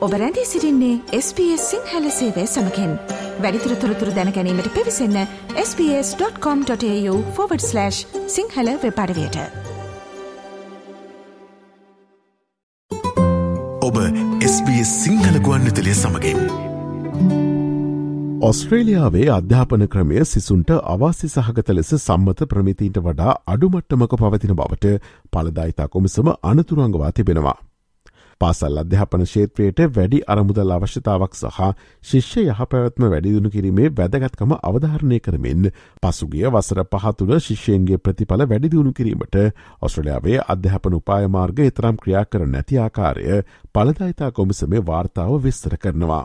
ඔබ රැඳී සිරින්නේ SBS සිංහල සේවය සමකෙන්. වැඩිතුර තොරතුර දැනැනීමට පිවිසන්න ps.com.ta/ සිංහල වෙපඩවයට ඔබ SBS සිංහල ගුවන්විතලය සමඟින් ඔස්ට්‍රේලියාවේ අධ්‍යාපන ක්‍රමය සිසුන්ට අවාසි සහගත ලෙස සම්මත ප්‍රමිතිීන්ට වඩා අඩුමට්ටමක පවතින බවට පලදායිතා කොමිසම අනතුරංගවා තිබෙනවා. පාසල් අධ්‍යාපන ශේත්‍රයට වැඩි අරමුදල් අවශ්‍යතාවක් සහ ශිෂ්‍ය යහපැවත්ම වැඩිදුුණු කිරීමේ වැදගත්කම අවධාරණය කරමින් පසුගිය වසර පහතුළ ශිෂ්‍යයන්ගේ ප්‍රතිඵල වැඩිදිුණු කිරීමට ඔස්ට්‍රලයාාවේ අධ්‍යාපන උපායමාර්ග එතරම් ක්‍රියා කර නැති ආකාරය පලදායිතා කොමිසමේ වාර්තාව විස්තර කරනවා.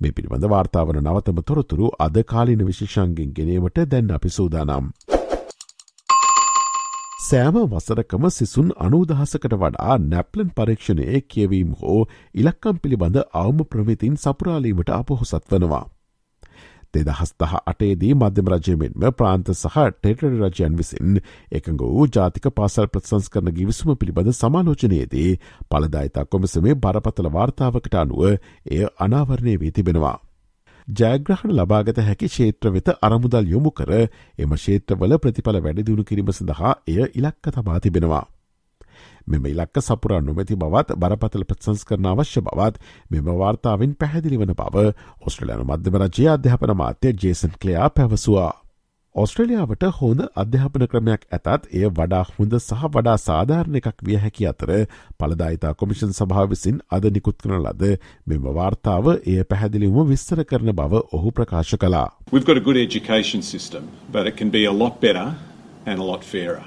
මේ පිළිබඳ වාර්තාවන නවතම තොරතුරු අද කාලින විශේෂන්ගෙන් ගෙනීමට දැන් අපි සූදානම්. සෑම වසරකම සිසුන් අනූදහසකට වඩා නැප්ලන් පරීක්ෂණයේ කියවීම් හෝ ඉලක්කම් පිළිබඳ අවම ප්‍රමිතින් සපුරාලීමට අපොහොසත් වනවා. දෙදහස්තහ අටේදී මධ්‍යම රජයමෙන්ම ප්‍රාන්ත සහ ටෙටරි රජයන් විසින් එකඟ වූ ජාතික පාසල් ප්‍රසංස් කරන ගිවිසුම පිළිබඳ සමාලෝචනයේදී පලදායිතා කොමසමේ බරපතල වාර්තාවකට අනුව එය අනාවරණය වී තිබෙනවා. ජයග්‍රහණ ලබාගත හැකි ක්ෂේත්‍ර වෙත අරමුදල් යොමු කර එම ක්ෂේත්‍රවල ප්‍රතිඵල වැඩිදිුණු කිරීම සඳහා එය ඉලක්ක තබා තිබෙනවා. මෙම ඉලක්ක සපුරා නොමැති බවත් බරපතල ප්‍රසංස් කරන අවශ්‍ය බවත් මෙම වාර්තාවෙන් පැහැදිලි වන බව ඔස්ට්‍රලයන මධ්‍යම රජය අධ්‍යාපන මාත්‍ය ජේසන් කලයා පැවසවා. ඔස්ට්‍රලියාවට හොඳ අධ්‍යාපන ක්‍රමයක් ඇතත් එය වඩා හොඳ සහ වඩා සාධාරණ එකක් විය හැකි අතර පලදායිතා කොමිෂන් සභාව විසින් අද නිකුත් කරන ලද මෙම වාර්තාව එය පැහැදිලිවම විස්තර කරන බව ඔහු ප්‍රකාශ කලා. We've got a good education system, but it can be a lot better and a lot fairer.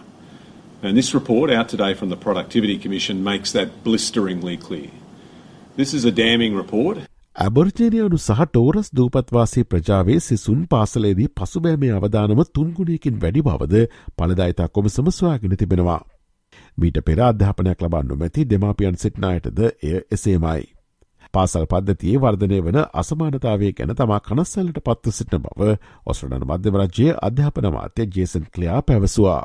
And this report out today from the Productivity Commission makes that blisteringly clear. This is a damning report. ඇබර්ජනයනු සහ ටෝරස් දූපත්වාසේ ප්‍රජාවේ සිසුන් පාසලේදී පසුබෑමේ අවධානම තුන්ගුණයකින් වැඩි බවද පලදායිතා කොමසම සොයාගෙන තිබෙනවා. මීට පෙර අධ්‍යාපනයක් ලබන්නු මැති දෙමාපියන් සිට්නායටද එය එසේමයි. පාසල් පද්ධතියේ වර්ධනය වන අසමානතාවේ ගැන තමා කනස්සල්ලට පත්ව සිටින බව ඔස්ට්‍රඩන මධ්‍යවරජයේ අධ්‍යාපන මාත්‍ය ජේසන් කලයා පැවසවා.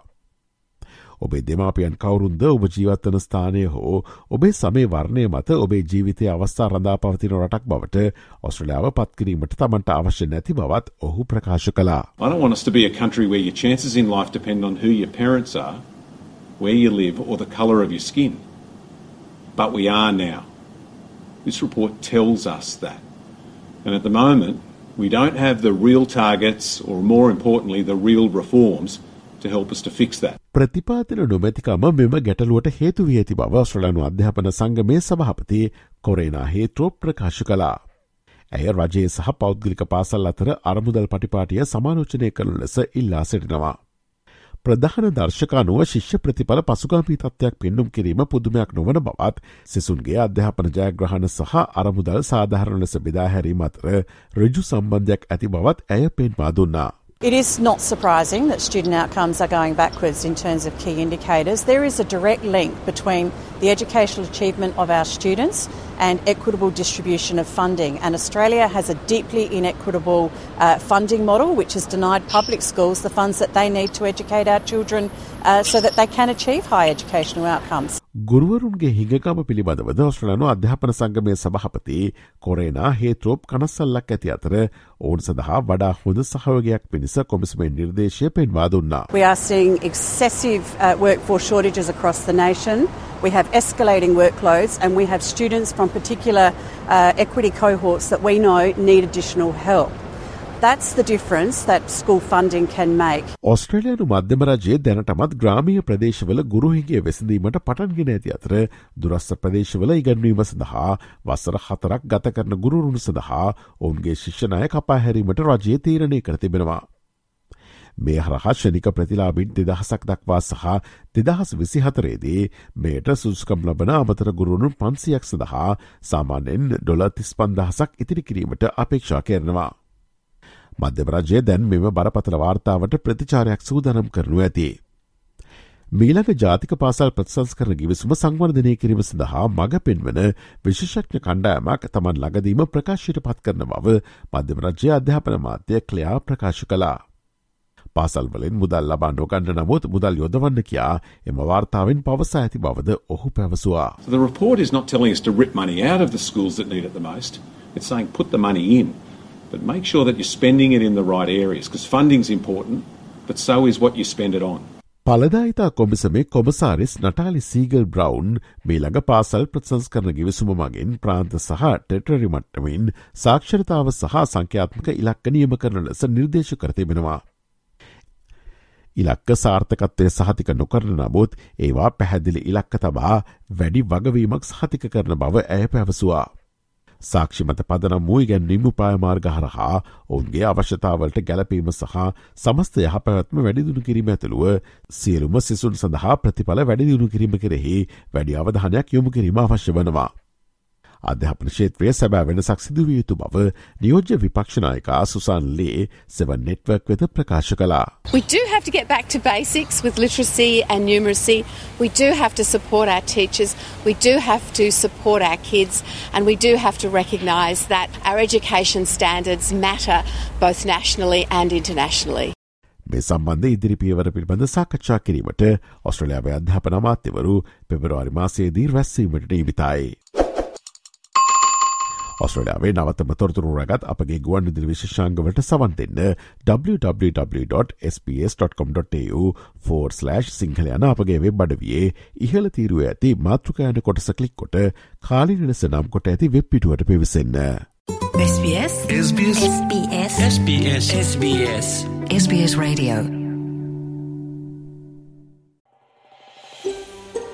ඔබේ දෙමාපියන් කවුරුන්ද ඔබ ජීවත්වන ස්ථානය හෝ ඔබේ සමේ වර්ණය මත ඔබේ ජීවිතය අවස්ථා රඳා පවතින රටක් බවට ඔස්ට්‍රලියාව පත්කිරීමට තමන්ට අවශ්‍ය නැති බවත් ඔහු ප්‍රකාශ කලා. I don't want us to be a country where your chances in life depend on who your parents are, where you live or the colour of your skin. But we are now. This report tells us that. And at the moment, we don't have the real targets or more importantly the real reforms to help us to fix that. ප්‍රතිපාතින නොමැතිකම මෙම ගැටලුවට හේතු වී ඇති බව ශ්‍රලනු අධ්‍යාපන සංගමේ සභහපති කොරේනා හේත්‍රෝ ප්‍රකාශ කලා. ඇය රජයේ සහ පෞද්ගලික පාසල් අතර අරමුදල් පටිපාටිය සමාලෝචනය කරනු ලෙස ඉල්ලා සිටිනවා. ප්‍රධාන දර්ශකානුව ශිෂ්‍ය ප්‍රතිඵල පසුගාමී තත්වයක් පෙන්නුම් කිරීම පුදුමයක් නොවන බවත් සිසුන්ගේ අධ්‍යාපන ජයග්‍රහණ සහ අරමුදල් සාධාරණ ලෙස බෙදාහැරීම අතර රජු සම්බන්ධයක් ඇති බවත් ඇය පෙන්වා දුන්නා. It is not surprising that student outcomes are going backwards in terms of key indicators. There is a direct link between the educational achievement of our students and equitable distribution of funding. And Australia has a deeply inequitable uh, funding model which has denied public schools the funds that they need to educate our children uh, so that they can achieve high educational outcomes. ගුරුවරුන්ගේ හිඟකම පිළිබඳවද ඔස්ට්‍රලනු අධ්‍යාපන සංගමය සභහපති කොරේනා හේත්‍රෝප් කනස්සල්ලක් ඇති අතර ඔවුන් සඳහා වඩා හොඳ සහයෝගයක් පිණිස කොමිස්මේ නිර්දේශය පෙන්වා දුන්නා. We are seeing excessive uh, workforce shortages across the nation. We have escalating workloads and we have students from particular uh, equity cohorts that we know need additional help. That's the difference that school funding can make. ඔස්ට්‍රේලයානු මධ්‍යම රජයේ දැනටමත් ග්‍රාමීය ප්‍රදේශවල ගුරුහිගේ වෙසඳීමට පටන්ගෙන ඇති අතර දුරස්ස ප්‍රදේශවල ඉගන්වීම සඳහා වසර හතරක් ගත කරන ගුරුරුණු සඳහා ඔවුන්ගේ ශිෂ්‍යනය කපා හැරීමට රජයේ තීරණය කර තිබෙනවා. මේ හරහා ෂනික ප්‍රතිලාබින් දෙදහසක් දක්වා සහ දෙදහස් විසිහතරේදී මේට සුස්කම් ලබන අමතර ගුරුණු පන්සියක් සඳහා සාමාන්‍යෙන් ඩොල තිස් පන්දහසක් ඉතිරි කිරීමට අපේක්ෂා කරනවා. මධ්‍යවරජය දැන් මෙම බරපතල වාර්තාවට ප්‍රතිචාරයක් සූදනම් කරනු ඇති. මීළඟ ජාතික පාසල් ප්‍රතිසංස්කරන ගිවිසුම සංවර්ධනය කිරීම සඳහා මඟ පෙන්වන විශේෂඥ කණ්ඩායමක් තමන් ලඟදීම ප්‍රකාශයට පත් කරන බව මධ්‍යම රජ්‍ය අධ්‍යාපන මාත්‍යය කලයා ප්‍රකාශ කලා. පාසල්වලින් මුදල් ලබා නොගන්න නමුත් මුදල් යොදවන්න කියා එම වාර්තාවෙන් පවසා ඇති බවද ඔහු පැවසවා. So the report is not telling us to rip money out of the schools that need it the most. It's saying put the money in, but make sure that you're spending it in the right areas because funding's important, but so is what you spend it on. පලදායිතා කොමිසමේ කොමසාරිස් Natalie Siegel Brown මේ ළඟ පාසල් ප්‍රසංස්කරන ගිවිසුම මගින් ප්‍රාන්ත සහ territory මට්ටමින් සාක්ෂරතාව සහ සංඛ්‍යාත්මක ඉලක්ක නියම කරන ලෙස නිර්දේශ කරතිබෙනවා. ඉලක්ක සාර්ථකත්වය සහතික නොකරන නමුත් ඒවා පැහැදිලි ඉලක්ක තබා වැඩි වගවීමක් සහතික කරන බව ඇය පැවසවා. සාක්ෂි මත පදනම් වූ ගැන්වීම උපායමාර්ග හරහා ඔවුන්ගේ අවශ්‍යතාවලට ගැලපීම සහ සමස්ත යහපැවැත්ම වැඩිදුුණු කිරීම ඇතුළුව සියලුම සිසුන් සඳහා ප්‍රතිඵල වැඩිදිුණු කිරීම කෙරෙහි වැඩි අවධානයක් යොමු කිරීම අවශ්‍ය වනවා. අධ්‍යාපන ක්ෂේත්‍රය සැබෑ වෙනසක් සිදුවිය යුතු බව නියෝජ්‍ය විපක්ෂනායකා සුසන් ලේ සෙවන් නෙට්වර්ක් වෙත ප්‍රකාශ කලා. We do have to get back to basics with literacy and numeracy. We do have to support our teachers. We do have to support our kids. And we do have to recognise that our education standards matter both nationally and internationally. මේ සම්බන්ධ ඉදිරි පියවර පිළිබඳ සාකච්ඡා කිරීමට ඔස්ට්‍රලයාාවේ අධ්‍යාපන අමාත්‍යවරු පෙබරවාරි මාසයේදී රැස්වීමට නීවිතයි. ඔස්ට්‍රලයාාවේ නවතම තොරතුරු රගත් අපගේ ගුවන් විදිරි විශෂංගවට සවන් දෙන්න www.sps.com.tu ෆෝර්ස්ලෑශ් සිංහල යන අපගේ වෙබ් බඩවියේ ඉහල තීරුව ඇති මාතෘකයන කොටස කලික් කොට කාලිනිලස නම් කොට ඇති වෙබ් පිටුවට පිවිසන්න. SBS SBS SBS SBS SBS SBS Radio